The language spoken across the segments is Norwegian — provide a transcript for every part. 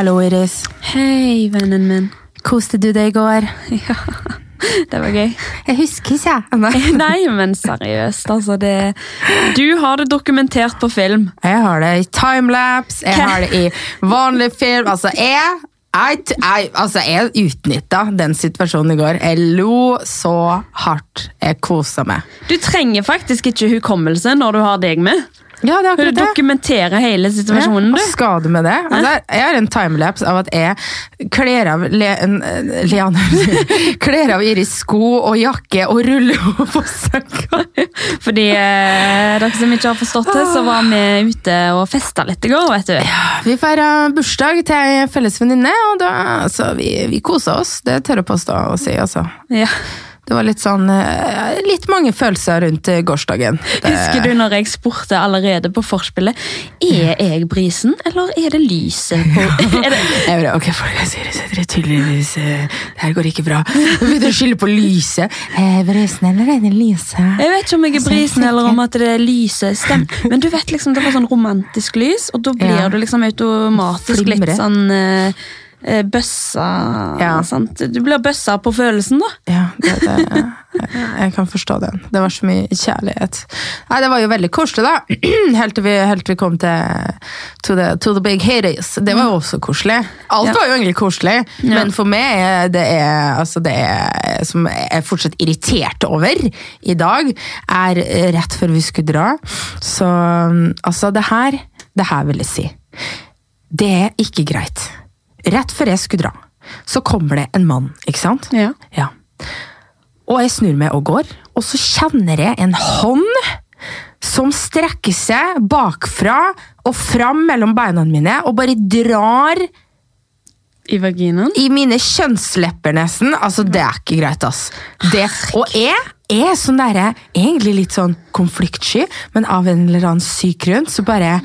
Hallo, Iris. Hei, vennen min. Koste du deg i går? Ja, det var gøy. Jeg husker ikke. Nei. Nei, men seriøst, altså det Du har det dokumentert på film. Jeg har det i timelapse, jeg har det i vanlig film. Altså, jeg jeg, jeg, altså, jeg utnytta den situasjonen i går. Jeg lo så hardt. Jeg kosa meg. Du trenger faktisk ikke hukommelse når du har deg med. Ja, det er akkurat det. Dokumentere hele situasjonen, Ja, hva skal du med det? Altså, jeg har en timelapse av at jeg kler av Le, Leanne Kler av Iris sko og jakke og ruller henne på senga. Fordi eh, dere som ikke har forstått det, så var vi ute og festa litt i går, vet du. Ja, Vi feira bursdag til ei felles venninne, og da, altså, vi, vi kosa oss. Det tør jeg påstå å si, altså. Ja. Det var litt sånn eh, Litt mange følelser rundt eh, gårsdagen. Det, Husker du når jeg spurte allerede på forspillet Er jeg brisen, eller er det lyset på er det, Jeg bare, ok, folk, jeg sier det, dere tydeligvis eh, Det her går ikke bra. Nå begynner dere å skylde på lyset. Eh, Brisen eller er det lyset? Jeg vet ikke om jeg er brisen eller om at det er lyset stemmer. Men du vet liksom, det var sånn romantisk lys, og da blir Ja. du liksom automatisk Flimre. litt sånn bøssa Ja. sant? Du blir bøssa på følelsen, da. Ja, det, det, jeg, jeg kan forstå den. Det var så mye kjærlighet. Nei, Det var jo veldig koselig, da. Helt til vi, helt til vi kom til to the, to the big hitties. Det var jo også koselig. Alt Ja. var jo egentlig koselig, Ja. men for meg det er, altså det er, som jeg er fortsatt irritert over i dag, er rett før vi skulle dra. Så altså, det her, det her vil jeg si. Det er ikke greit. Rett før jeg skulle dra, så kommer det en mann, ikke sant? Ja. Ja. Og jeg snur meg og går, og så kjenner jeg en hånd som strekker seg bakfra og fram mellom beina mine og bare drar I vaginaen. i mine kjønnslepper nesten. Altså, det er ikke greit, ass. Det, og jeg er sånn derre Egentlig litt sånn konfliktsky, men av en eller annen syk grunn så bare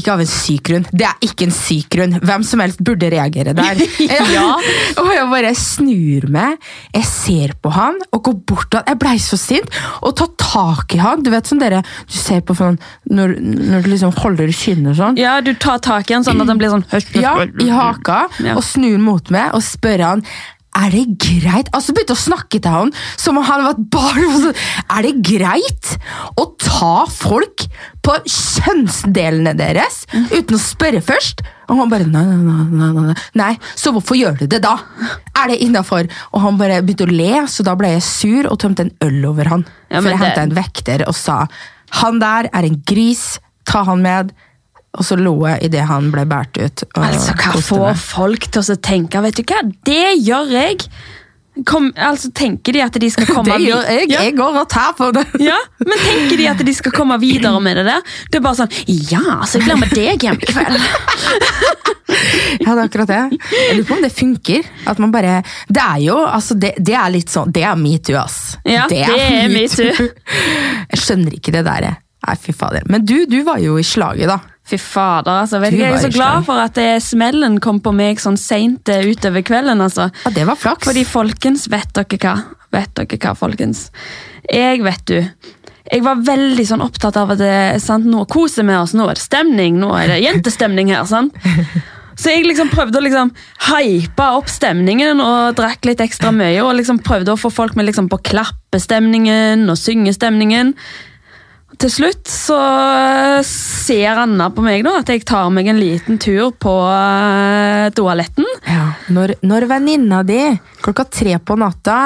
ikke av en syk grunn. Det er ikke en syk grunn. Hvem som helst burde reagere der. Ja. og jeg bare snur meg, jeg ser på han og går bort til han. Jeg blei så sint og tar tak i han. Du vet sånn dere, du ser på sånn når, når du liksom holder i kinnet og sånn. Ja, du tar tak i han sånn at han blir sånn Ja, i haka, Ja. og snur mot meg og spør han er det greit? Altså begynte å snakke til han som om han var et barn. Er det greit å ta folk på kjønnsdelene deres uten å spørre først? Og han bare nei, nei, nei, nei, nei. så hvorfor gjør du det da? Er det innafor? Og han bare begynte å le, så da ble jeg sur og tømte en øl over han. Ja, for jeg det- hentet en vekter og sa han der er en gris, ta han med. Og så lo jeg idet han ble båret ut. Altså, hva får folk til å tenke? Vet du hva, det gjør jeg! Kom, altså, Tenker de at de skal komme Det gjør jeg. Ja. Jeg går og tar på det. Ja, men tenker de at de skal komme videre med det der? Det er bare sånn Ja, så jeg blir med deg hjem i kveld. Ja, det er akkurat det. Jeg lurer på om det funker. At man bare Det er jo altså det, det er litt sånn Det er metoo, ass. Ja, det er metoo. Jeg skjønner ikke det der. Nei, fy fader. Men du, du var jo i slaget, da. Fy fader, altså. Vet Du jeg er så glad for at det smellen kom på meg sånn seint eh, utover kvelden. altså. Ja, det var flaks. Fordi folkens, vet dere hva? Vet dere hva, folkens? Jeg, vet du Jeg var veldig sånn opptatt av at det, sant, nå koser vi oss, nå er det stemning, nå er det jentestemning her. sant? Så jeg liksom prøvde å liksom hype opp stemningen og drakk litt ekstra mye. Og liksom prøvde å få folk med liksom på klappestemningen og syngestemningen. Til slutt så ser Anna på meg nå at jeg tar meg en liten tur på eh, toaletten. Ja, når, når venninna di klokka tre på natta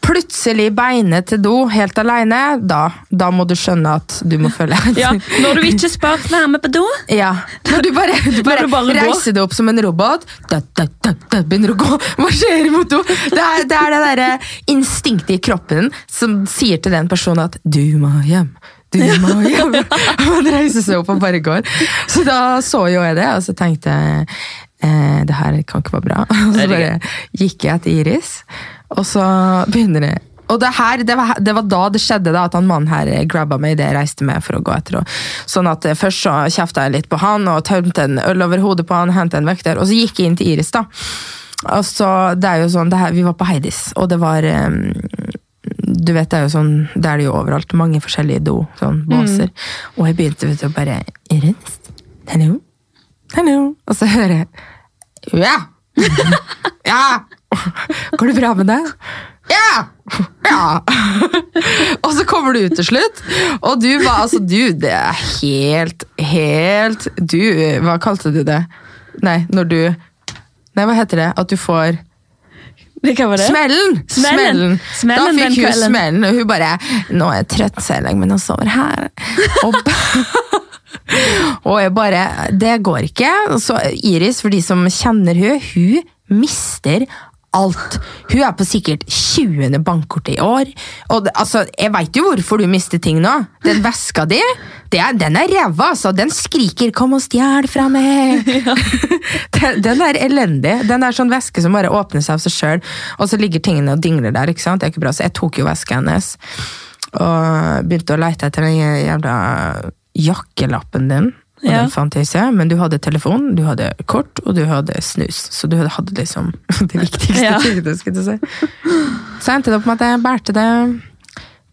plutselig beinet til do helt alene, da, da må du skjønne at du må følge Ja, Når du ikke spør være med på do. Ja, Når du bare, du bare, du bare reiser deg opp som en robot, da, da, da, da, begynner å gå, marsjerer mot do. Det er det, er det derre instinktet i kroppen som sier til den personen at 'du må hjem'. Du må hjem. Man reiser seg opp og bare går. Så da så jo jeg det, og så tenkte jeg eh, det her kan ikke være bra. Og så bare gikk jeg etter Iris, og så begynner jeg og det, her, det, var, det var da det skjedde, da, at han mannen her grabba meg idet jeg reiste meg for å gå etter. Sånn at eh, Først så kjefta jeg litt på han og tømte en øl over hodet på han, hentet en vekter, og så gikk jeg inn til Iris. da. Og så, det er jo sånn, det her, Vi var på Heidis, og det var em, Du vet, det er jo sånn, det er det jo overalt. Mange forskjellige do, sånn baser. Og jeg begynte vet du, bare Iris, hello? Hello? Og så hører jeg Ja! Ja! Går det bra med deg? Ja! Ja! og så kommer du ut til slutt, og du var altså Du, det er helt, helt Du, hva kalte du det? Nei, når du Nei, hva heter det? At du får? Smellen! Smellen. Da fikk hun smellen, og hun bare 'Nå er jeg trøtt, så jeg meg og sover her'. Og, og jeg bare Det går ikke. Så Iris, for de som kjenner hun, hun mister alt. Hun er på sikkert 20. bankkortet i år. Og det, altså, Jeg veit jo hvorfor du mister ting nå. Den veska di, det er, den er ræva, altså. Den skriker 'kom og stjel fra meg'. den, den er elendig. Den er sånn veske som bare åpner seg av seg sjøl, og så ligger tingene og dingler der. ikke sant? Det er ikke bra, Så jeg tok jo veska hennes og begynte å leite etter den jævla jakkelappen din. Og Ja. den fant jeg men du hadde telefon, du hadde kort, og du hadde snus. Så du hadde liksom det viktigste Ja. tingene. skulle du si. Så endte det opp med at jeg bærte det,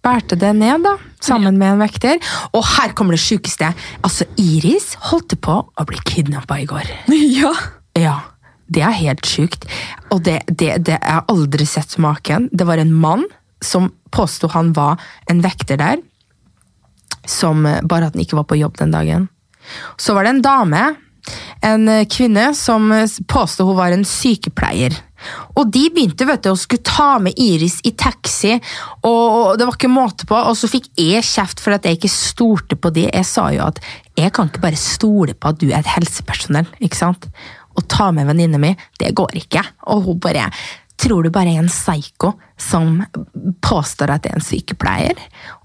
bærte det ned, da, sammen med en vekter. Og her kommer det sjukeste. Altså, Iris holdt på å bli kidnappa i går. Ja. Ja, det er helt sjukt. Og det, det, det jeg har aldri sett maken. Det var en mann som påsto han var en vekter der, som eh, bare at han ikke var på jobb den dagen. Så var det en dame, en eh, kvinne, som påstod hun var en sykepleier. Og de begynte vet du, å skulle ta med Iris i taxi, og det var ikke måte på. Og så fikk jeg kjeft for at jeg ikke stolte på de. Jeg sa jo at jeg kan ikke bare stole på at du er et helsepersonell. ikke sant? Å ta med venninna mi, det går ikke. Og hun bare Tror du bare er en psyko som påstår at jeg er en sykepleier?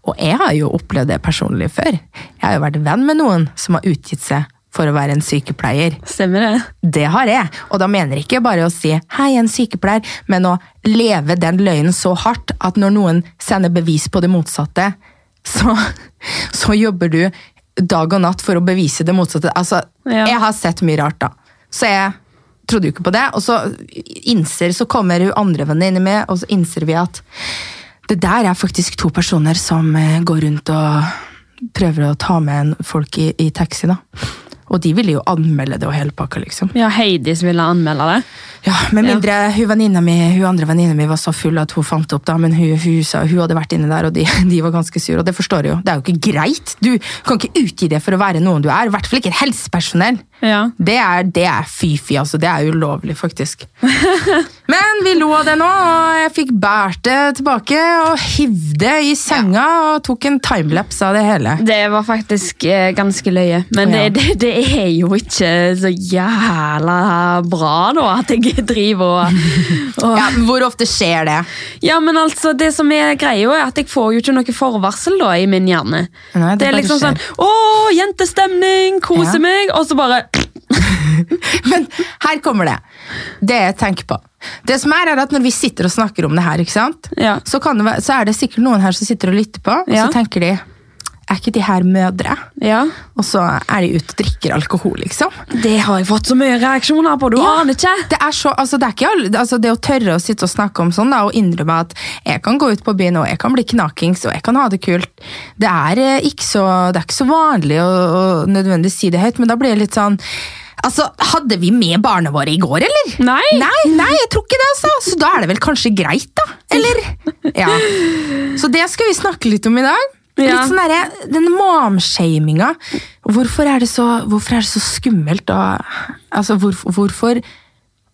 Og jeg har jo opplevd det personlig før. Jeg har jo vært venn med noen som har utgitt seg for å være en sykepleier. Stemmer det? Det har jeg, og da mener jeg ikke bare å si 'hei, en sykepleier', men å leve den løgnen så hardt at når noen sender bevis på det motsatte, så, så jobber du dag og natt for å bevise det motsatte. Altså, Ja. Jeg har sett mye rart, da. Så jeg trodde jo ikke på det, og så innser, så kommer hun andre venninne med, og så innser vi at det der er faktisk to personer som eh, går rundt og prøver å ta med folk i, i taxi, da. Og de ville jo anmelde det og hele pakka, liksom. Ja, Heidis ville anmelde det. Ja, Med mindre hun venninna mi, hun andre venninna mi var så full at hun fant det opp, da, men hun, hun, sa, hun hadde vært inne der, og de, de var ganske sure. Og det forstår jeg jo. Det er jo ikke greit. Du kan ikke utgi det for å være noen du er. I hvert fall ikke helsepersonell. Ja. Det er, det er fy-fy, altså. Det er ulovlig, faktisk. Men vi lo av det nå, og jeg fikk båret det tilbake og hivde det i senga og tok en timelapse av det hele. Det var faktisk eh, ganske løye. Men Ja. det, det, det er jo ikke så jævla bra, da, at jeg driver og, og Ja, Hvor ofte skjer det? Ja, men altså, det som er greia er at jeg får jo ikke noe forvarsel da i min hjerne. Nei, det det er liksom sånn Å, jentestemning! Kose Ja. meg! Og så bare Men her kommer det. Det jeg tenker på. Det som er, er at Når vi sitter og snakker om det her, ikke sant? Ja. Så, kan det så er det sikkert noen her som sitter og lytter på, og så tenker de Er ikke de her mødre? Ja. Og så er de ute og drikker alkohol, liksom. Det har jeg fått så mye reaksjoner på. Du Ja. aner ikke. Det er så, altså det, er ikke altså det å tørre å sitte og snakke om sånn da, og innrømme at jeg kan gå ut på byen og jeg kan bli knakings og jeg kan ha det kult, det er, eh, ikke, så, det er ikke så vanlig å, å nødvendigvis si det høyt, men da blir det litt sånn Altså, Hadde vi med barna våre i går, eller? Nei. Nei, nei, jeg tror ikke det, altså. Så da er det vel kanskje greit, da? Eller? Ja. Så det skal vi snakke litt om i dag. Ja. Litt sånn derre, Den momshaminga. Hvorfor, er det så- hvorfor er det så skummelt? Og, altså, hvor, hvorfor,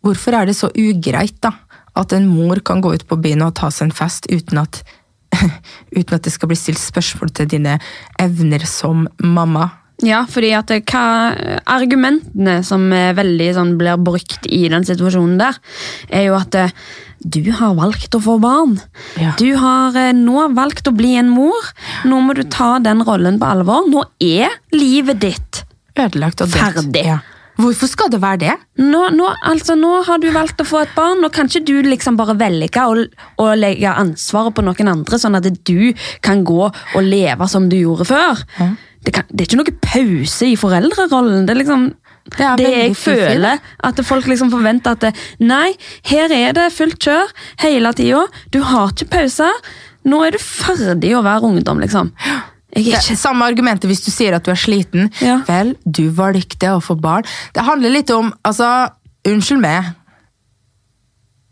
hvorfor er det så ugreit da, at en mor kan gå ut på byen og ta seg en fest uten at, uten at det skal bli stilt spørsmål til dine evner som mamma? Ja, fordi at hva, Argumentene som er veldig sånn, blir brukt i den situasjonen der, er jo at eh, du har valgt å få barn. Ja. Du har eh, nå valgt å bli en mor. Nå må du ta den rollen på alvor. Nå er livet ditt Ødelagt og dødt. Ferdig. Ja. Hvorfor skal det være det? nå, nå, altså, nå har du valgt å få et barn, nå kan ikke du liksom bare velge å, å legge ansvaret på noen andre, sånn at du kan gå og leve som du gjorde før. Det, kan, det er ikke noe pause i foreldrerollen. Det er liksom Det er det jeg føler. At folk liksom forventer at det, Nei, her er det fullt kjør hele tida. Du har ikke pauser. Nå er du ferdig å være ungdom, liksom. Ikke samme argumentet hvis du sier at du er sliten. Ja. Vel, du valgte å få barn. Det handler litt om altså, Unnskyld meg.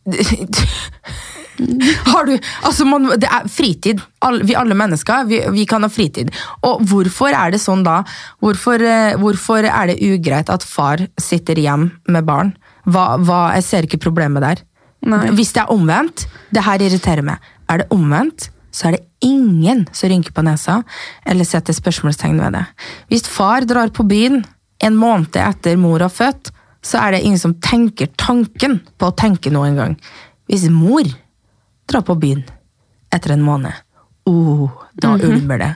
Har du Altså, man, det er fritid. All, vi alle mennesker, vi, vi kan ha fritid. Og hvorfor er det sånn da? Hvorfor, eh, hvorfor er det ugreit at far sitter hjem med barn? Hva, hva, jeg ser ikke problemet der. Nei. Hvis det er omvendt, det her irriterer meg. Er det omvendt, så er det ingen som rynker på nesa eller setter spørsmålstegn ved det. Hvis far drar på byen en måned etter mor har født, så er det ingen som tenker tanken på å tenke noe engang. Hvis mor drar på byen etter en måned, oh, da ulmer det.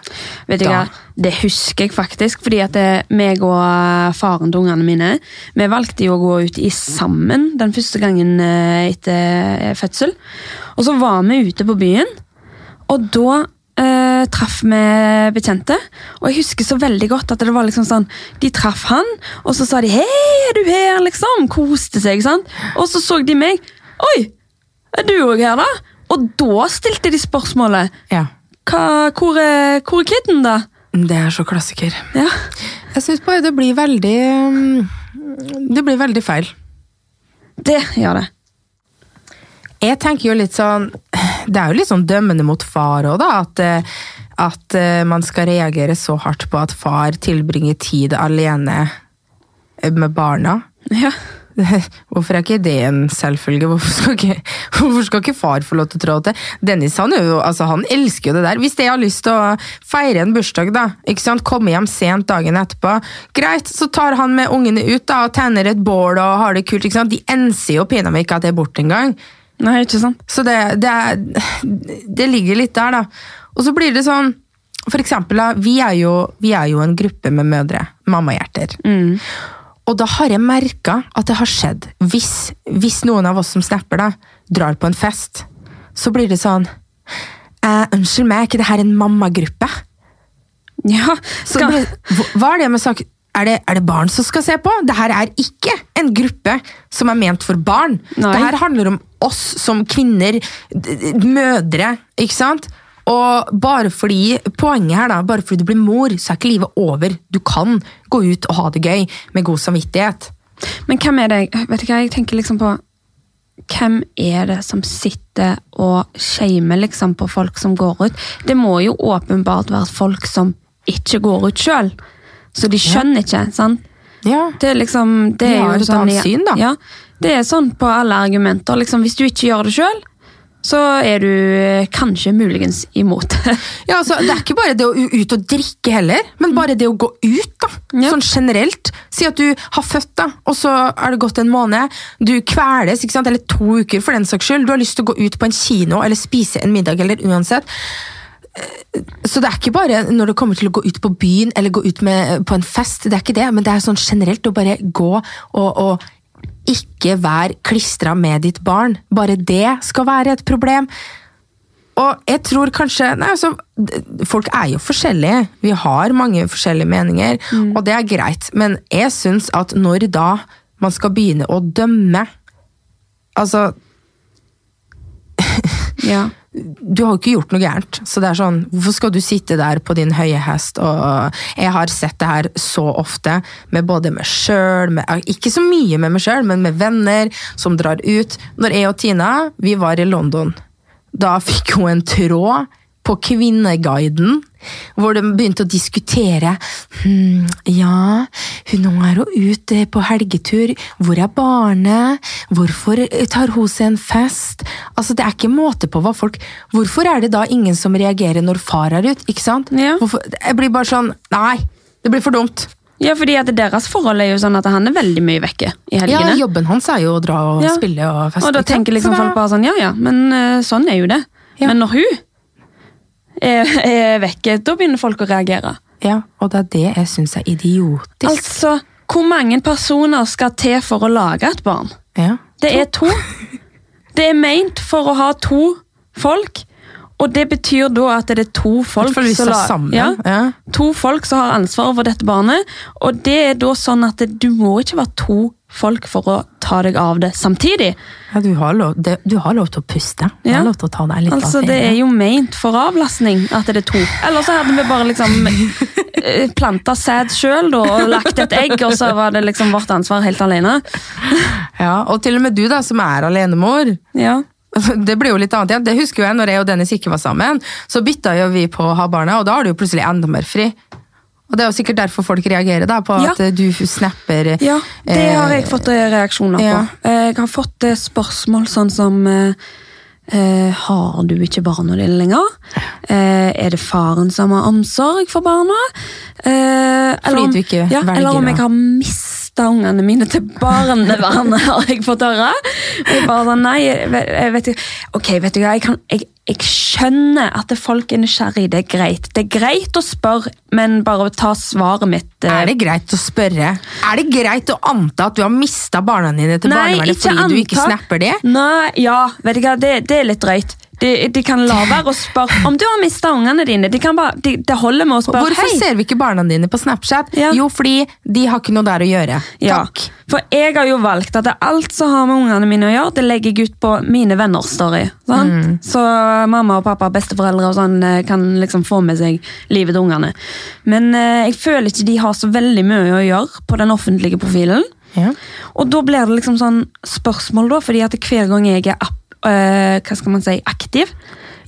Vet du Da. hva? Det husker jeg faktisk, fordi at det, meg og eh, faren til ungene mine Vi valgte jo å gå ut i sammen den første gangen eh, etter eh, fødsel. Og så var vi ute på byen, og da eh, traff vi bekjente. Og jeg husker så veldig godt at det var liksom sånn De traff han, og så sa de 'Hei, er du her?' liksom. Koste seg. sant? Og så så de meg. 'Oi, er du òg her, da?' Og da stilte de spørsmålet Ja, Hva, hvor, er, hvor er kidden, da? det er så klassiker. Ja. Jeg syns bare det blir veldig mm, Det blir veldig feil. Det gjør det. Jeg tenker jo litt sånn Det er jo litt sånn dømmende mot far òg, da. At, eh, at eh, man skal reagere så hardt på at far tilbringer tid alene eh, med barna. Ja. Hvorfor er ikke det en selvfølge? Hvorfor skal ikke, hvorfor skal ikke far få lov til å trå til? Dennis han, jo, altså, han elsker jo det der. Hvis jeg har lyst til å feire en bursdag, da, ikke sant? komme hjem sent dagen etterpå, greit, så tar han med ungene ut da, og tenner et bål og har det kult. ikke sant? De enser jo pinadø ikke at jeg er borte engang. Nei, ikke sant? Så det, det, det ligger litt der, da. Og så blir det sånn For eksempel, da, vi er jo, vi er jo en gruppe med mødre. Mammahjerter. Mm. Og da har jeg merka at det har skjedd. Hvis, hvis noen av oss som snapper, da, drar på en fest, så blir det sånn eh, Unnskyld meg, er ikke det her en mammagruppe? Ja, Så skal, blir, hva- er det med sak? Er det, er det barn som skal se på? Det her er ikke en gruppe som er ment for barn. Nei. Det her handler om oss som kvinner, mødre, ikke sant? Og bare fordi, poenget her da, bare fordi du blir mor, så er ikke livet over. Du kan gå ut og ha det gøy med god samvittighet. men hvem er det Vet du hva, jeg tenker liksom på Hvem er det som sitter og shamer liksom på folk som går ut? Det må jo åpenbart være folk som ikke går ut sjøl. Så de skjønner ikke, sant? Ja. Det er liksom det er jo et sånn, syn, da. Ja, det er sånn på alle argumenter. Liksom, hvis du ikke gjør det sjøl, så er du eh, kanskje muligens imot. Ja, altså, Det er ikke bare det å ut og drikke heller, men bare det å gå ut. da. Ja. Sånn generelt. Si at du har født, da, og så er det gått en måned. Du kveles, ikke sant? eller to uker for den saks skyld. Du har lyst til å gå ut på en kino eller spise en middag, eller uansett. Eh, Så det er ikke bare når det kommer til å gå ut på byen eller gå ut med, på en fest, det er ikke det, men det er sånn generelt å bare gå og, og ikke vær klistra med ditt barn. Bare det skal være et problem. Og jeg tror kanskje nei, altså, Folk er jo forskjellige. Vi har mange forskjellige meninger, og det er greit. Men jeg syns at når da man skal begynne å dømme Altså, ja. Du har jo ikke gjort noe gærent. Så det er sånn, hvorfor skal du sitte der på din høye hest? Og jeg har sett det her så ofte, med både meg sjøl Ikke så mye med meg sjøl, men med venner som drar ut. Når jeg og Tina vi var i London, da fikk hun en tråd på Kvinneguiden, hvor de begynte å diskutere hm, Ja, hun er jo ute på helgetur. Hvor er barnet? Hvorfor tar hun seg en fest? Altså, Det er ikke måte på hva folk Hvorfor er det da ingen som reagerer når far er ute? ikke sant? Ja. Hvorfor, jeg blir bare sånn Nei, det blir for dumt. ja, fordi at deres forhold er jo sånn at han er veldig mye vekke i helgene. Ja. Jobben hans er jo å dra og Ja. spille og feste. og da tenker liksom folk bare sånn, ja ja, men eh, sånn er jo det. Ja. Men når hun er, er vekke, da begynner folk å reagere. Ja, Og det er det jeg syns er idiotisk. Altså, hvor mange personer skal til for å lage et barn? Ja. Det er to. Det er meint for å ha to folk, og det betyr da at det er to folk som sammen. Ja, Ja. to folk som har ansvaret for dette barnet, og det er da sånn at det, du må ikke være to folk for å ta deg av det samtidig. Ja, du, har lov, det, du har lov til å puste. Du Ja. har lov til å ta deg litt Altså, av Det er jo meint for avlastning at det er to. Eller så hadde vi bare liksom eh, planta sæd sjøl og lagt et egg, og så var det liksom vårt ansvar helt alene. Ja, og til og med du da, som er alenemor. Ja. Det blir jo litt annet igjen. Det husker jo jeg når jeg og Dennis ikke var sammen. Så bytta jo vi på å ha barna, og da har du jo plutselig enda mer fri. Og det er jo sikkert derfor folk reagerer da, på at eh, du snapper Ja, det har jeg fått eh, reaksjoner ja. på. Eh, Jeg har fått eh, spørsmål sånn som eh, eh, Har du ikke barna dine lenger? Eh, er det faren som har omsorg for barna? Eh, eller om- ja, Eller om jeg har mista ungene mine til barnevernet, har jeg fått høre. Og jeg bare sånn, nei, jeg vet, ikke. Ok, vet du hva, jeg, kan, jeg, jeg skjønner at folk er nysgjerrig, det er greit. Det er greit å spørre, men bare ta svaret mitt. eh, Er det greit å spørre? Er det greit å anta at du har mista barna dine til barnevernet fordi du ikke snapper det? Nei, ja, vet du hva, det, det er litt drøyt. De, de kan la være å spørre om du har mista ungene dine. De de, det holder med å spørre Hvorfor hei. ser vi ikke barna dine på Snapchat? Ja. Jo, fordi de har ikke noe der å gjøre. Ja, Takk. For jeg har jo valgt at alt som har med ungene mine å gjøre, det legger jeg ut på mine venners story. Mm. Så mamma og pappa, besteforeldre og sånn eh, kan liksom få med seg livet til ungene. Men eh, jeg føler ikke de har så veldig mye å gjøre på den offentlige profilen. Ja. Og da blir det liksom sånn spørsmål, da, fordi at hver gang jeg er app, øh, hva skal man si, aktiv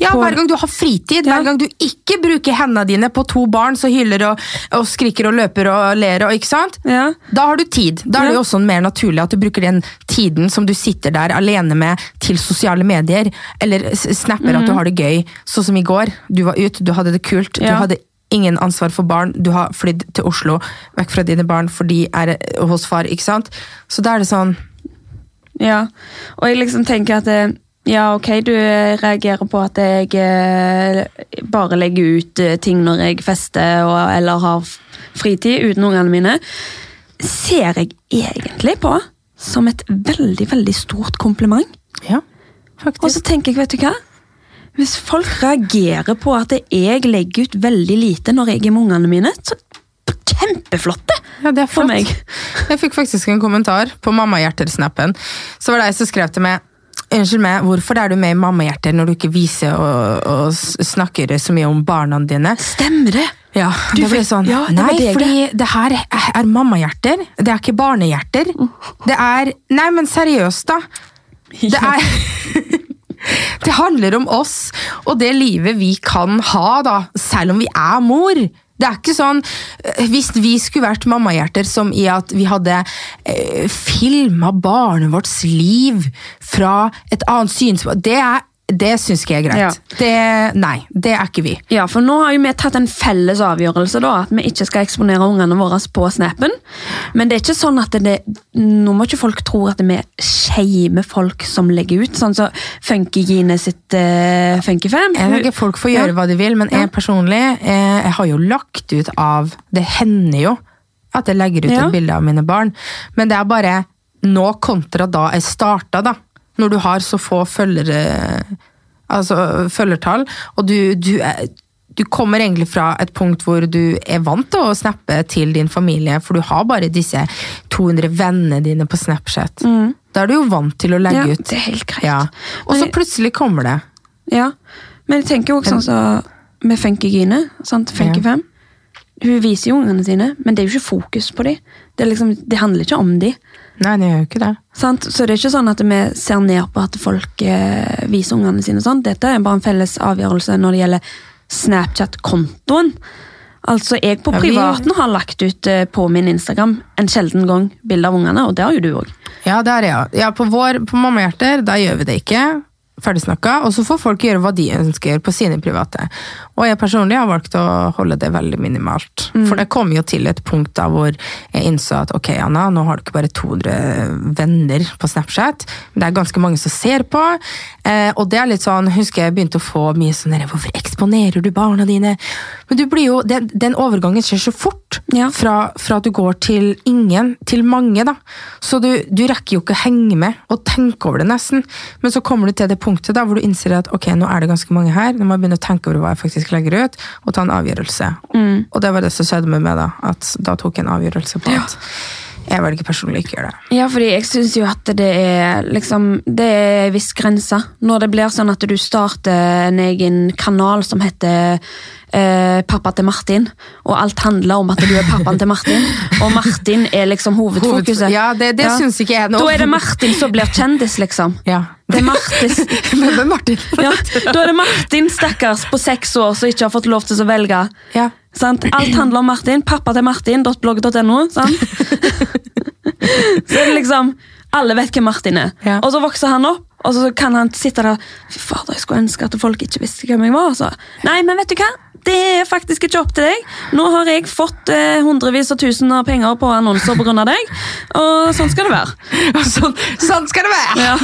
Ja, Hver gang du har fritid, Ja. hver gang du ikke bruker hendene dine på to barn som hyler og, og skriker og løper og ler, og, ikke sant? Ja. da har du tid. Da er det jo også mer naturlig at du bruker den tiden som du sitter der alene med til sosiale medier, eller snapper snapper at du har det gøy. Sånn som i går. Du var ute, du hadde det kult, du hadde ingen ansvar for barn, du har flydd til Oslo vekk fra dine barn, for de er hos far, ikke sant? Så da er det sånn ja. Og jeg liksom tenker at eh, ja, ok, du eh, reagerer på at jeg eh, bare legger ut eh, ting når jeg fester og, eller har fritid uten ungene mine. Ser jeg egentlig på som et veldig, veldig stort kompliment. Ja, faktisk. Og så tenker jeg, vet du hva? Hvis folk reagerer på at jeg legger ut veldig lite når jeg er med ungene mine, så kjempeflotte Ja, det for meg. Jeg fikk faktisk en kommentar på Mammahjerter-snappen. Så var det ei som skrev til meg Unnskyld meg, hvorfor er du med i Mammahjerter når du ikke viser og, og snakker så mye om barna dine? Stemmer det? Ja, Du det ble sånn. ja, det nei, deg, fordi det her er, er mammahjerter. Det er ikke barnehjerter. Det er Nei, men seriøst, da. Det er Det handler om oss og det livet vi kan ha, da, selv om vi er mor. Det er ikke sånn eh, Hvis vi skulle vært mammahjerter som i at vi hadde eh, filma barnet vårts liv fra et annet synspunkt Det, er- det syns ikke jeg er greit. Ja. Det, nei, det er ikke vi. Ja, for nå har jo vi tatt en felles avgjørelse, da, at vi ikke skal eksponere ungene våre på snappen. Men det er ikke sånn at det, nå må ikke folk tro at vi shamer folk som legger ut, sånn som Funkygine sitt uh, Funkyfam. Jeg tenker Folk får gjøre Ja. hva de vil, men jeg personlig eh, jeg har jo lagt ut av Det hender jo at jeg legger ut Ja. et bilde av mine barn, men det er bare nå kontra da jeg starta, da. Når du har så få følgere, altså følgertall, og du, du, er, du kommer egentlig fra et punkt hvor du er vant til å snappe til din familie, for du har bare disse 200 vennene dine på Snapchat. Da er du jo vant til å legge Mm. Ja, ut. det er helt greit. Ja. Og så plutselig kommer det. Ja, men jeg tenker jo også sånn som med Funkygine, sant? Funkyfam. Hun viser jo ungene sine, men det er jo ikke fokus på dem. Det, liksom, det handler ikke om dem. Nei, det gjør jo ikke det. Sant? Så det er ikke sånn at vi ser ned på at folk eh, viser ungene sine sånn. Dette er bare en felles avgjørelse når det gjelder Snapchat-kontoen. Altså, jeg på privaten har lagt ut eh, på min Instagram en sjelden gang bilde av ungene, og det har jo du òg. Ja, det er jeg. ja. ja på vår, på Mammahjerter, gjør vi det ikke. Ferdig snakka. Og så får folk gjøre hva de ønsker på sine private. Og jeg personlig har valgt å holde det veldig minimalt. For det kom jo til et punkt da hvor jeg innså at ok, Anna, nå har du ikke bare 200 venner på Snapchat, men det er ganske mange som ser på. Eh, og det er litt sånn, husker jeg begynte å få mye sånn der, hvorfor eksponerer du barna dine? Men du blir jo, den, den overgangen skjer så fort. Ja. Fra, fra at du går til ingen til mange, da. Så du, du rekker jo ikke å henge med og tenke over det nesten. Men så kommer du til det punktet da hvor du innser at ok, nå er det ganske mange her, nå må jeg begynne å tenke over hva jeg faktisk legger ut, og ta en avgjørelse. Og det var det som skjedde med meg da, at da tok jeg en avgjørelse på at jeg velger personlig ikke å gjøre det. Ja, fordi jeg syns jo at det er liksom Det er en viss grense. Når det blir sånn at du starter en egen kanal som heter eh, Pappa til Martin, og alt handler om at du er pappaen til Martin, og Martin er liksom hovedfokuset. Ja, det, det syns ikke jeg nå. Da er det Martin som blir kjendis, liksom. Ja. Det er Martis, Men Martin. ja, da er det Martin, stakkars, på seks år som ikke har fått lov til å velge. Ja. Sant? Alt handler om Martin. Pappa til Martin.blogg.no. Så er det liksom Alle vet hvem Martin er. Ja. Og så vokser han opp, og så kan han sitte der Fy fader, jeg skulle ønske at folk ikke visste hvem jeg var. Så. Nei, men vet du hva? Det er faktisk ikke opp til deg. Nå har jeg fått eh, hundrevis av tusen av penger på annonser pga. deg, og sånn skal det være. Sånn, sånn skal det være! Ja.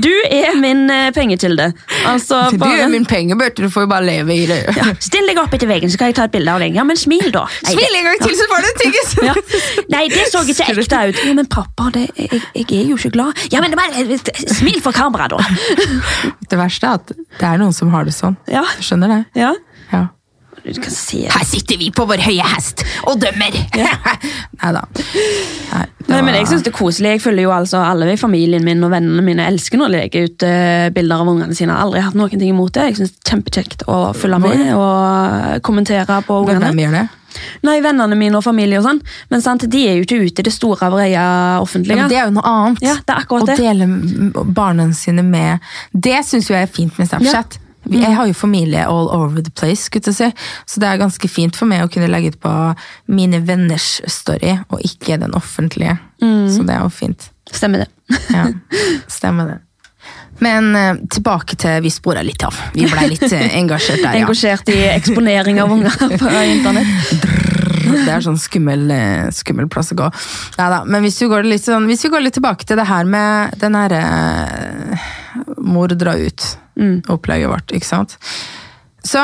Du er min eh, pengekilde. Altså, Du bare er min pengebøtte, du får jo bare leve i det. ja. Still deg opp etter veggen, så kan jeg ta et bilde av deg. Ja, men smil, da. Nei, Smil en gang til, så får du en tyggis! Ja. Nei, det så ikke ekte ut. Ja, men pappa, det, jeg, jeg er jo ikke glad. Ja, men Smil for kamera, da. Det verste er at det er noen som har det sånn. Ja. Skjønner det? ja. Ja. Se. Her sitter vi på vår høye hest og dømmer! Nei da. Nei, Nei, men jeg synes det er koselig. Jeg følger jo altså Alle i familien min og vennene mine elsker når de legger ut eh, bilder av ungene sine. Jeg har aldri hatt noen ting imot det. Jeg synes det er Kjempekjekt å følge med og kommentere på ungene. Hvem gjør det? Nei, Vennene mine og familie og sånn. Men sant, de er jo ikke ute i det store, breie Ja, offentlige. men det er jo noe annet. Ja, det er akkurat Å dele barna sine med Det syns jeg er fint med Snapchat. Vi- Jeg har jo familie all over the place, skulle jeg si. så det er ganske fint for meg å kunne legge ut på mine venners story, og ikke den offentlige. Så det er jo fint. Stemmer det. Ja, stemmer det. Men eh, tilbake til Vi spora litt av. Vi blei litt eh, engasjert der, ja. Engasjert i eksponering av unger på internett. Det er sånn skummel, eh, skummel plass å gå. Neida, men hvis vi, går litt sånn, hvis vi går litt tilbake til det her med den herre Mor dra ut-opplegget vårt, ikke sant. Så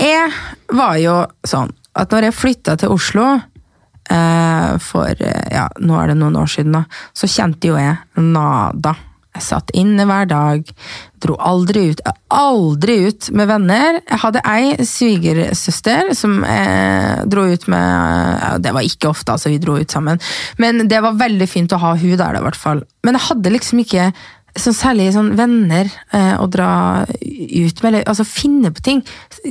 jeg var jo sånn at når jeg flytta til Oslo eh, for eh, ja, nå er det noen år siden, da, så kjente jo jeg nada. Jeg satt inne hver dag, dro aldri ut. Aldri ut med venner. Jeg hadde ei svigersøster som eh, dro ut med ja, Det var ikke ofte, altså, vi dro ut sammen. Men det var veldig fint å ha hun der, i hvert fall. Men jeg hadde liksom ikke sånn særlig sånn venner eh, å dra ut med, eller altså finne på ting.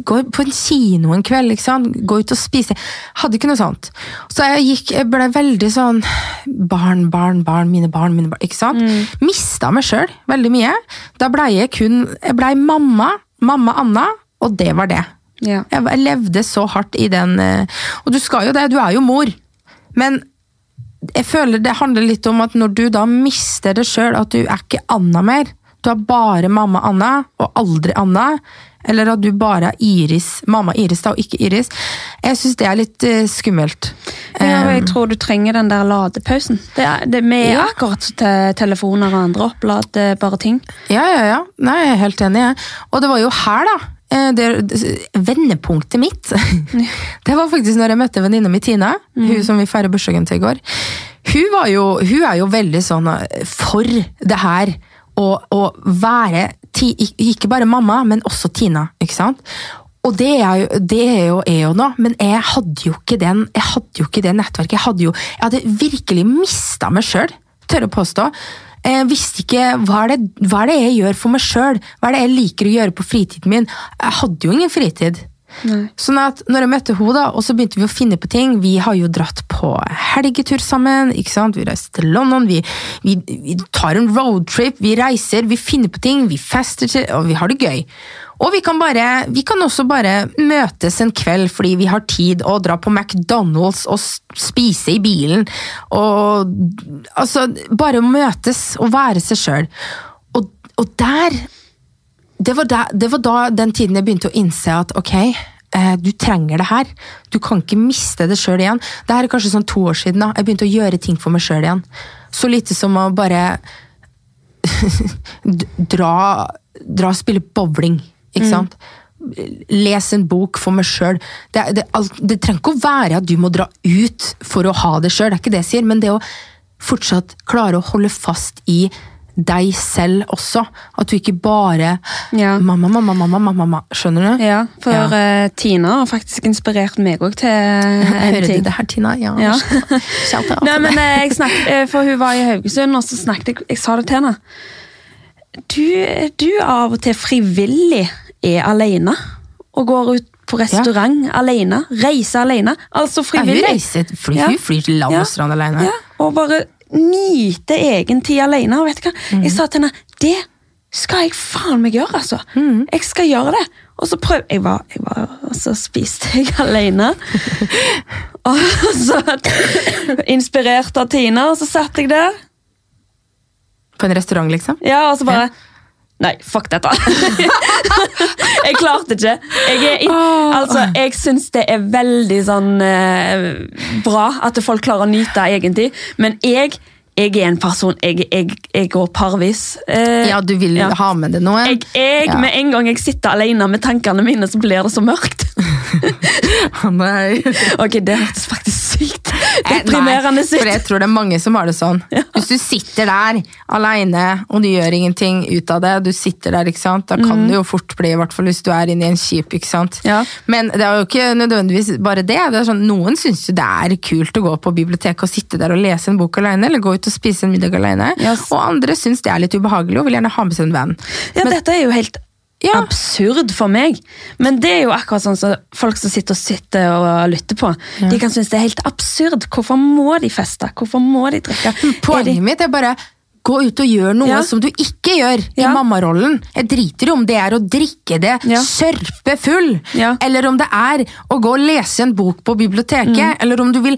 Gå på en kino en kveld, ikke sant? gå ut og spise. Hadde ikke noe sånt. Så jeg gikk, jeg ble veldig sånn barn, barn, barn, mine barn, mine barn. ikke sant? Mista meg sjøl veldig mye. Da blei jeg kun Jeg ble mamma, mamma Anna, og det var det. Ja. Jeg levde så hardt i den eh, Og du skal jo det, du er jo mor. Men jeg føler det handler litt om at når du da mister det sjøl, at du er ikke Anna mer. Du er bare mamma Anna, og aldri Anna. Eller at du bare er Iris, mamma Iris da, og ikke Iris. Jeg syns det er litt uh, skummelt. Ja, og Eh, jeg tror du trenger den der ladepausen. Det er, det, vi er Ja. akkurat til telefoner og andre oppladbare ting. Ja, ja, ja. Nei, jeg er helt enig. jeg. Og det var jo her, da. Eh, vendepunktet mitt. Det var faktisk når jeg møtte venninna mi Tina, hun som vi feirer bursdagen til i går. Hun, var jo, hun er jo veldig sånn eh, for det her å være ti, ikke bare mamma, men også Tina. ikke sant? Og det er jo, det er jo jeg jo nå, men jeg hadde jo ikke den, jeg hadde jo ikke det nettverket. Jeg hadde jo, jeg hadde virkelig mista meg sjøl, tør å påstå. Jeg visste ikke hva er, det, hva er det jeg gjør for meg sjøl, hva er det jeg liker å gjøre på fritiden min. Jeg hadde jo ingen fritid. Sånn at når jeg møtte henne, og så begynte vi å finne på ting Vi har jo dratt på helgetur sammen. ikke sant? Vi reiser til London, vi, vi, vi tar en roadtrip, vi reiser, vi finner på ting, vi fester til, og vi har det gøy. Og vi kan, bare, vi kan også bare møtes en kveld fordi vi har tid, og dra på McDonald's og spise i bilen. Og altså, bare møtes og være seg sjøl. Og, og der det var, da, det var da den tiden jeg begynte å innse at ok, eh, du trenger det her. Du kan ikke miste det sjøl igjen. Det er kanskje sånn to år siden. da, Jeg begynte å gjøre ting for meg sjøl igjen. Så lite som å bare dra, dra og spille bowling, ikke sant? Les en bok for meg sjøl. Det, det, det trenger ikke å være at du må dra ut for å ha det sjøl, det er ikke det jeg sier, men det å fortsatt klare å holde fast i deg selv også. At du ikke bare Ja. mamma, mamma, mamma, mamma, mamma. Skjønner du? Ja, for Ja. Uh, Tina har faktisk inspirert meg òg til en Hører du det her, Tina? Ja. Ja. Nei, men eh, jeg snakket, eh, For hun var i Haugesund, og så snakket jeg Jeg sa det til henne. Du, du av og til frivillig er alene og går ut på restaurant alene. Reiser alene. Altså Ja, hun frivillig. reiser, fly, Ja. hun flyr til land og strand alene. Ja, og bare nyte egen tid alene. Og vet du hva? Mm. Jeg sa til henne det skal jeg faen meg gjøre, altså. Mm. Jeg skal gjøre det. Og så prøv... Jeg var, jeg var og så spiste jeg alene. og så Inspirert av Tina, og så satt jeg der. På en restaurant, liksom. Ja, og så bare Nei, fuck dette. jeg klarte ikke. Jeg, er, altså, jeg syns det er veldig sånn eh, bra at folk klarer å nyte egen tid, men jeg, jeg er en person Jeg, jeg, jeg går parvis. Eh, Ja, du vil ja. ha med det noe? jeg, jeg, Ja. Med en gang jeg sitter alene med tankene mine, så blir det så mørkt. Nei. Ok, Det hørtes faktisk sykt Eh, deprimerende ut. for jeg tror det er mange som har det sånn. Hvis du sitter der alene og du gjør ingenting ut av det, du sitter der, ikke sant? da kan det jo fort bli, i hvert fall hvis du er inne i en kjip. ikke sant? Ja. Men det er jo ikke nødvendigvis bare det. det sånn, noen syns jo det er kult å gå på biblioteket og sitte der og lese en bok alene, eller gå ut og spise en middag alene. Yes. Og andre syns det er litt ubehagelig og vil gjerne ha med seg en venn. Ja, Dette er jo helt Ja. absurd for meg. Men det er jo akkurat sånn som folk som sitter og sitter og lytter på. De kan synes det er helt absurd. Hvorfor må de feste? Hvorfor må de drikke? Er Poenget de, mitt er bare gå ut og gjør noe Ja. som du ikke gjør i Ja. mammarollen. Jeg driter i om det er å drikke det Ja. sørpe full, Ja. eller om det er å gå og lese en bok på biblioteket, Mm. eller om du vil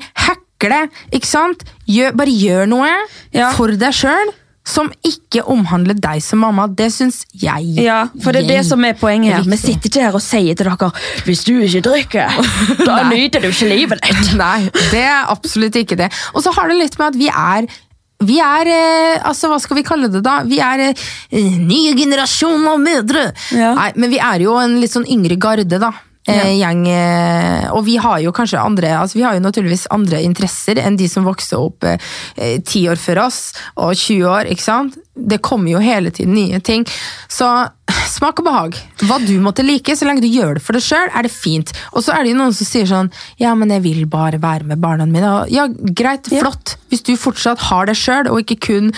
hekle. ikke sant? Gjør, bare gjør noe Ja. for deg sjøl som ikke omhandler deg som mamma. Det syns jeg ja, for det er det som er poenget her. Vi sitter ikke her og sier til dere hvis du ikke drikker, da nyter du ikke livet ditt. Nei, det er absolutt ikke det. Og så har det litt med at vi er vi er, eh, altså hva skal vi kalle det da? Vi er eh, nye generasjon av mødre. Ja. Nei, men vi er jo en litt sånn yngre garde da. Eh, gjeng, eh, og vi har jo kanskje andre altså vi har jo naturligvis andre interesser enn de som vokste opp ti eh, 10 år før oss, og 20 år, ikke sant? Det kommer jo hele tiden nye ting. Så smak og behag. Hva du måtte like, så lenge du gjør det for deg sjøl, er det fint. Og så er det jo noen som sier sånn Ja, men jeg vil bare være med barna mine. Og ja, greit, Ja. flott. Hvis du fortsatt har det sjøl, og ikke kun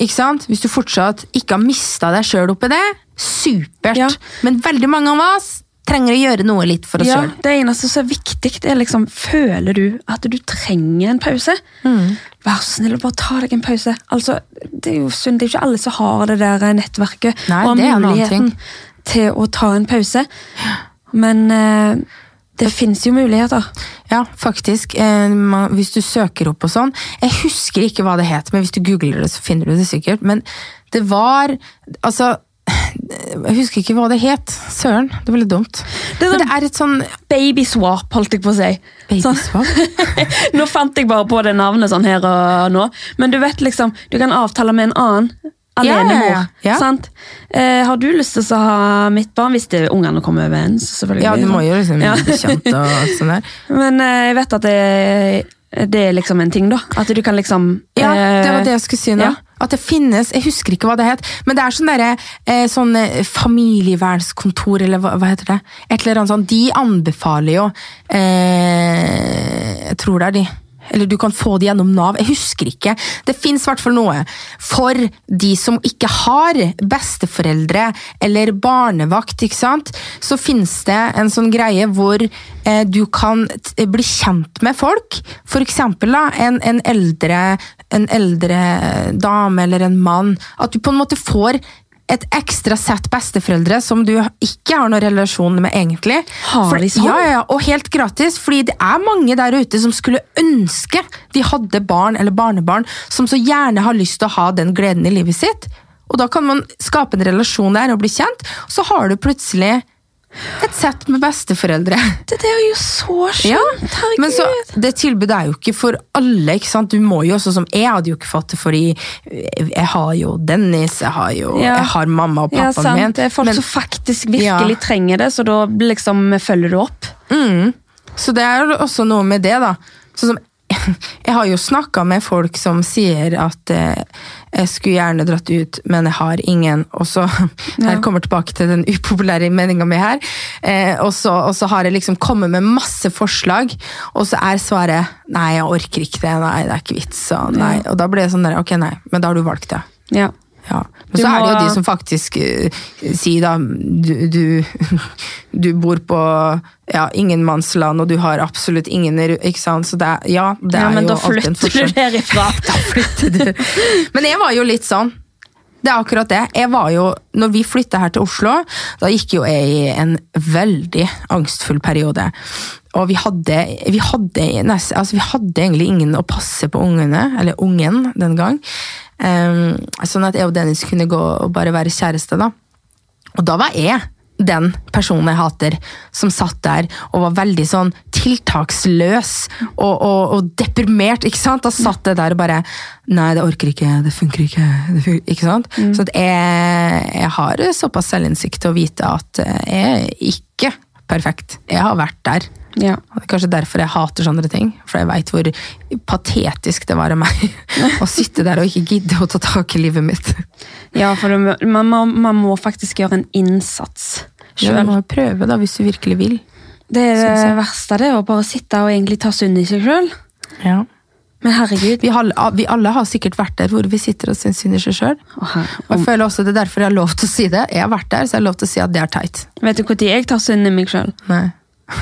ikke sant? Hvis du fortsatt ikke har mista deg sjøl oppi det, supert. Ja. Men veldig mange av oss trenger å gjøre noe litt for oss Ja, sjøl. det eneste som er viktig, det er liksom Føler du at du trenger en pause? Mm. Vær så snill og bare ta deg en pause. Altså, det er jo synd, det er jo ikke alle som har det der nettverket Nei, og muligheten til å ta en pause. Men eh, det fins jo muligheter. Ja, faktisk. Eh, hvis du søker opp og sånn. Jeg husker ikke hva det het, men hvis du googler det, så finner du det sikkert. Men det var Altså Jeg husker ikke hva det het. Søren, det var litt dumt. Det Men sånn- det er et sånn Babyswap, holdt jeg på å si. Sånn- babyswap. nå fant jeg bare på det navnet sånn her og nå. Men du vet liksom, du kan avtale med en annen. Alenemor. ja, ja. Ja. Sant? Eh, har du lyst til å ha mitt barn, hvis det, er ungene kommer overens? selvfølgelig. Ja, du må jo liksom Ja. bli kjent og alt sånt der. Men eh, jeg vet at det, det er liksom en ting, da. At du kan liksom Ja, eh, det var det jeg skulle si nå. At det finnes, jeg husker ikke hva det het, men det er sånn derre eh, sånn eh, familievernskontor, eller hva, hva heter det? Et eller annet sånt. De anbefaler jo eh, Jeg tror det er de. Eller du kan få det gjennom Nav. Jeg husker ikke. Det fins i hvert fall noe. For de som ikke har besteforeldre eller barnevakt, ikke sant? så fins det en sånn greie hvor eh, du kan t bli kjent med folk. For eksempel da, en, en, eldre, en eldre dame eller en mann. At du på en måte får et ekstra sett besteforeldre som du ikke har noen relasjon med egentlig. Har de sånn? Ja, ja, og helt gratis, fordi det er mange der ute som skulle ønske de hadde barn eller barnebarn som så gjerne har lyst til å ha den gleden i livet sitt. Og da kan man skape en relasjon der og bli kjent, og så har du plutselig et sett med besteforeldre. Det er jo så Ja, skjønt! Herregud! men så, det tilbudet er jo ikke for alle, ikke sant? Du må jo også, som jeg hadde jo ikke fått det, fordi jeg har jo Dennis, jeg har jo Ja. jeg har mamma og ja, sant. min. Det er folk men- som faktisk virkelig Ja. trenger det, så da liksom følger du opp. Mm. Så det er jo også noe med det, da. Sånn som Jeg har jo snakka med folk som sier at eh, Jeg skulle gjerne dratt ut, men jeg har ingen. Og så, Ja. Her kommer tilbake til den upopulære meninga mi her. Eh, og, så, og så har jeg liksom kommet med masse forslag, og så er svaret nei, jeg orker ikke det. Nei, det er ikke vits. Og, nei. Og da blir det sånn der, ok, nei, men da har du valgt det. Ja. Ja. Men så er det jo de som faktisk uh, sier da du, du, du bor på ja, ingenmannsland, og du har absolutt ingen Ikke sant? Så det er, ja, det ja, er men jo da flytter du derifra. Da flytter du. Men jeg var jo litt sånn. Det er akkurat det. Jeg var jo, når vi flytta her til Oslo, da gikk jo jeg i en veldig angstfull periode. Og vi hadde, vi hadde, nest, altså vi hadde egentlig ingen å passe på ungene, eller ungen den gang. Ehm, sånn at jeg og Dennis kunne gå og bare være kjæreste, da. Og da var jeg den personen jeg hater, som satt der og var veldig sånn tiltaksløs og, og, og deprimert. ikke sant? Da satt jeg der og bare Nei, det orker ikke, det funker ikke. Det funker, ikke sant? Så at jeg, jeg har såpass selvinnsikt til å vite at jeg er ikke perfekt. Jeg har vært der. Ja. Det er kanskje derfor jeg hater sånne ting. For jeg veit hvor patetisk det var av meg å sitte der og ikke gidde å ta tak i livet mitt. ja, for man, må, man må faktisk gjøre en innsats Ja, du må prøve, da, hvis du virkelig vil. Det er det verste, det, å bare sitte og egentlig ta synd i seg sjøl. Ja. Men herregud. Vi, har, vi alle har sikkert vært der hvor vi sitter og syns synd i seg sjøl. Jeg føler også det er derfor jeg har lov til å si det. Jeg har vært der, så jeg har lov til å si at det er teit. Vet du når jeg tar synd i meg sjøl?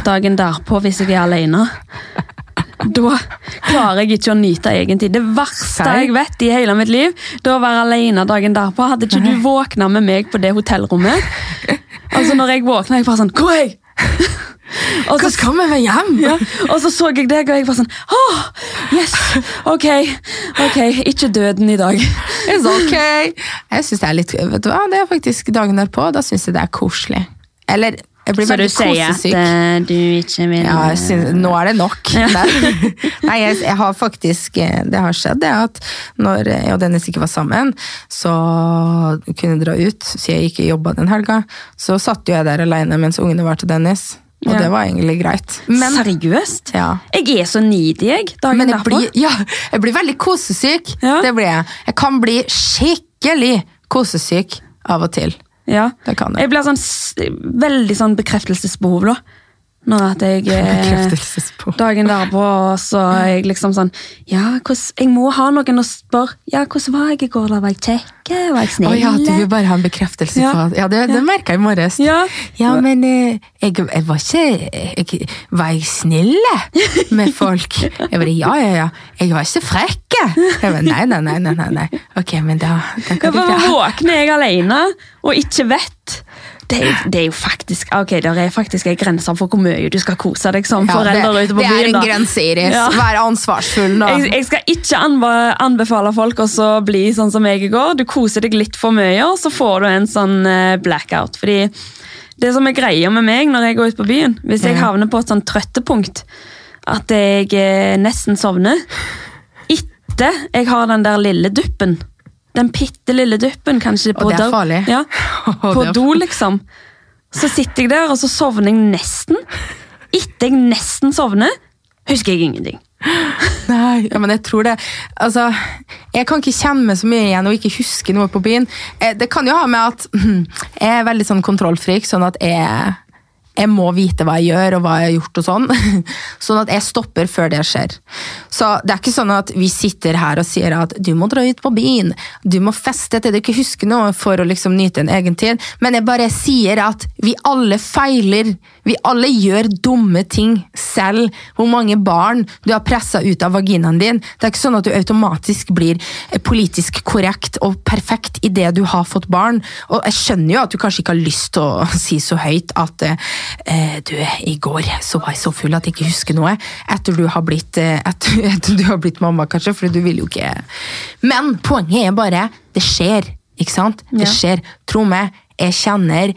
Dagen derpå, hvis jeg er alene. Da klarer jeg ikke å nyte egen tid. Det verste Nei. jeg vet i hele mitt liv, det å være alene dagen derpå. Hadde ikke du våkna med meg på det hotellrommet? Altså Når jeg våkna, jeg bare sånn Hvor er jeg? Og så, skal vi med hjem? ja, og så så jeg deg, og jeg var sånn oh, yes, ok, ok, ikke døden i dag. It's ok. Jeg synes det er litt Vet du hva, det er faktisk dagen derpå. Da syns jeg det er koselig. Eller jeg blir Så du sier at kosesyk. eh, du ikke vil Ja, synes, nå er det nok. Nei, Nei jeg, jeg har faktisk eh, Det har skjedd det at når jeg og Dennis ikke var sammen, så kunne jeg dra ut, så jeg ikke jobba den helga. Så satt jo jeg der alene mens ungene var til Dennis, og Ja. det var egentlig greit. Men, Seriøst? ja. Jeg er så needy, jeg. Dagen Men jeg derpå. blir, ja, jeg blir veldig kosesyk. Ja. Det blir jeg. Jeg kan bli skikkelig kosesyk av og til. Ja. Det kan jeg. Jeg blir sånn veldig sånn bekreftelsesbehov, da. Når at jeg eh. Dagen derpå, så er jeg liksom sånn Ja, hvordan, jeg må ha noen å spørre. Ja, hvordan var jeg i går? da? Var jeg kjekk? Var jeg snill? Oh, ja, du vil bare ha en bekreftelse Ja. på at Ja, det, det merka jeg i morges. Ja. Ja, men eh, jeg, jeg var ikke jeg, Var jeg snill med folk? Jeg bare ja, ja, ja. Jeg var ikke frekk. Jeg bare nei, nei, nei. nei, nei. Ok, men da, da Ja, kan for ikke Våkner jeg alene og ikke vet det er, det er jo faktisk ok, det er faktisk en grense for hvor mye du skal kose deg som Ja, forelder ute på det er en da. grense, Iris. Ja. Vær ansvarsfull nå. Jeg, jeg skal ikke anbefale folk å bli sånn som jeg i går. Du koser deg litt for mye, og så får du en sånn eh, blackout. Fordi det som er greia med meg når jeg går ut på byen, hvis jeg havner på et sånn trøttepunkt at jeg eh, nesten sovner etter jeg har den der lille duppen Den bitte lille duppen, kanskje på det er farlig. Ja, på do, liksom. Så sitter jeg der, og så sovner jeg nesten. Etter jeg nesten sovner, husker jeg ingenting. Nei, ja, men jeg tror det Altså, jeg kan ikke kjenne meg så mye igjen og ikke huske noe på byen. Eh, Det kan jo ha med at jeg er veldig sånn kontrollfrik, sånn at jeg, jeg må vite hva jeg gjør og hva jeg har gjort og sånn. Sånn at jeg stopper før det skjer. Så det er ikke sånn at vi sitter her og sier at du må dra ut på byen, du må feste til du ikke husker noe for å liksom nyte en egen tid, men jeg bare sier at vi alle feiler. Vi alle gjør dumme ting selv. Hvor mange barn du har pressa ut av vaginaen din. Det er ikke sånn at du automatisk blir politisk korrekt og perfekt idet du har fått barn. Og jeg skjønner jo at du kanskje ikke har lyst til å si så høyt at eh, du, i går så var jeg så full at jeg ikke husker noe. Etter du har blitt, eh, etter, etter du har blitt mamma, kanskje, for du vil jo ikke Men poenget er bare det skjer, ikke sant? Det Ja. skjer. Tro meg, jeg kjenner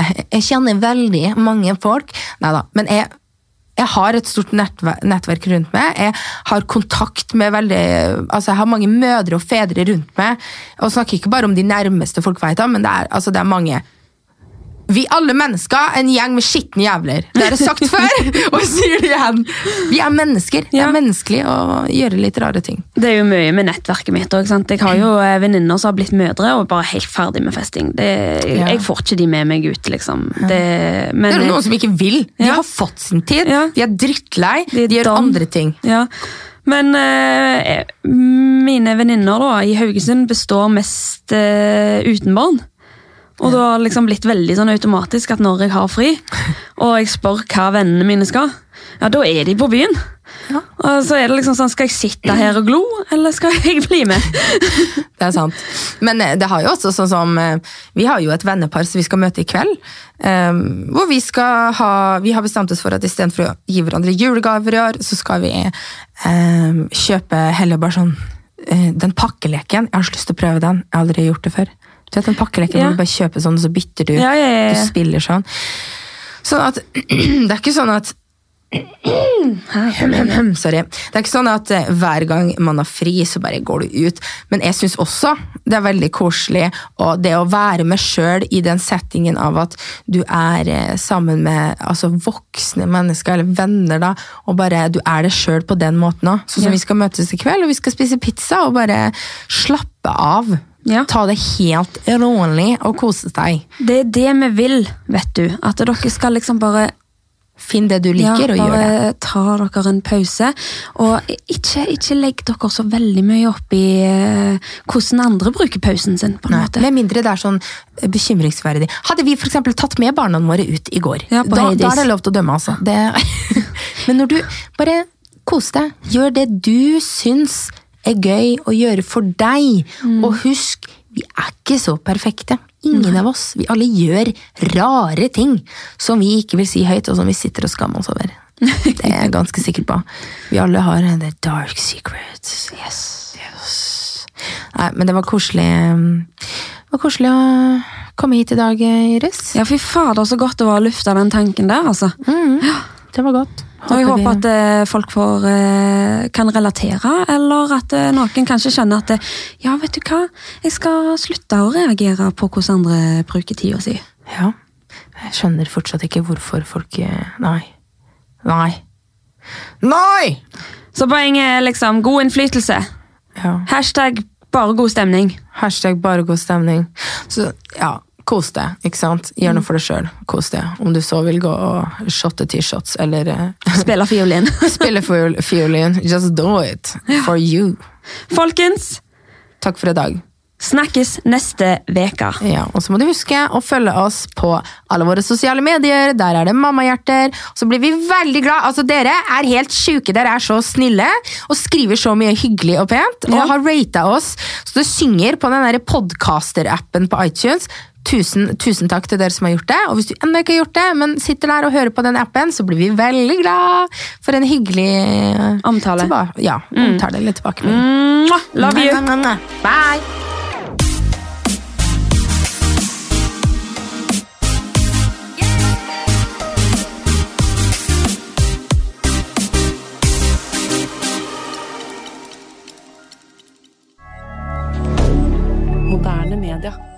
jeg kjenner veldig mange folk. Neida, men jeg, jeg har et stort nettverk, nettverk rundt meg. Jeg har kontakt med veldig Altså, jeg har mange mødre og fedre rundt meg. Og snakker ikke bare om de nærmeste folk vet om, men det er, altså, det er mange Vi alle mennesker er en gjeng med skitne jævler. Det har jeg sagt før, og jeg sier det igjen. Vi er mennesker. Det Ja. er menneskelig å gjøre litt rare ting. Det er jo mye med nettverket mitt. òg. Jeg har jo eh, venninner som har blitt mødre og bare helt ferdig med festing. Det, Ja. Jeg får ikke de med meg ut, liksom. Det, men, Det er noen som ikke vil. De Ja. har fått sin tid. De er drittlei. De De, gjør andre ting. Ja. Men eh, mine venninner i Haugesund består mest eh, uten barn. Og det har liksom blitt veldig sånn automatisk at når jeg har fri, og jeg spør hva vennene mine skal, ja, da er de på byen. Ja. Og så er det liksom sånn, Skal jeg sitte her og glo, eller skal jeg bli med? Det er sant. Men eh, det har jo også sånn som eh, Vi har jo et vennepar som vi skal møte i kveld. eh, hvor vi skal ha Vi har bestemt oss for at istedenfor å gi hverandre julegaver i år, så skal vi kjøpe heller bare sånn Den pakkeleken. Jeg har så lyst til å prøve den. Jeg har aldri gjort det før. Du vet en pakkeleken Ja. hvor du bare kjøper sånn, og så bytter du. Ja, ja, ja, ja. Du spiller sånn. Sånn at Det er ikke sånn at Sorry. Det er ikke sånn at eh, hver gang man har fri, så bare går du ut. Men jeg syns også det er veldig koselig og det å være med sjøl i den settingen av at du er eh, sammen med altså, voksne mennesker eller venner, da, og bare du er det sjøl på den måten òg. Sånn som Ja. vi skal møtes i kveld, og vi skal spise pizza og bare slappe av. Ja. Ta det helt rolig og kose deg. Det er det vi vil, vet du. At dere skal liksom bare Finn det du liker, og ja, gjør det. bare ta dere en pause. Og ikke, ikke legg dere så veldig mye opp i eh, hvordan andre bruker pausen sin. på en Nei, måte. Med mindre det er sånn eh, bekymringsverdig. Hadde vi for eksempel tatt med barna våre ut i går, Ja, da, da er det lov til å dømme, altså. Det, men når du bare kos deg, gjør det du syns er gøy å gjøre for deg, Mm. og husk, vi er ikke så perfekte. Ingen av oss. Vi alle gjør rare ting som vi ikke vil si høyt, og som vi sitter og skammer oss over. Det er jeg ganske sikker på. Vi alle har the dark secrets. Yes. Nei, men det var koselig Det var koselig å komme hit i dag, Iris. Ja, fy fader, så godt det var å lufte den tanken der, altså. Det var godt. Og jeg håper at eh, folk får, eh, kan relatere, eller at eh, noen kanskje skjønner at ja, vet du hva, jeg skal slutte å reagere på hvordan andre bruker tida si. Ja. Jeg skjønner fortsatt ikke hvorfor folk Nei. Nei. Nei! Så poenget er liksom god innflytelse. Ja. Hashtag bare god stemning. Hashtag bare god stemning. Så ja, kos deg, ikke sant? Gjør noe for deg sjøl. Kos deg. Om du så vil gå og shotte T-shots eller eh, Spille fiolin. spille fiol- fiolin. Just do it. For you. Folkens, Takk for i dag. snakkes neste veka. Ja, og så må du huske å følge oss på alle våre sosiale medier. Der er det mammahjerter. Så blir vi veldig glad. Altså, dere er helt sjuke. Dere er så snille og skriver så mye hyggelig og pent. Og Ja. har rata oss så det synger på den podcaster-appen på iTunes. Tusen, tusen takk til dere som har gjort det. Og hvis du ennå ikke har gjort det, men sitter der og hører på den appen, så blir vi veldig glad for en hyggelig eh, Omtale. tilba- Ja, omtale eller tilbakemelding. Love you. Bye! Moderne media.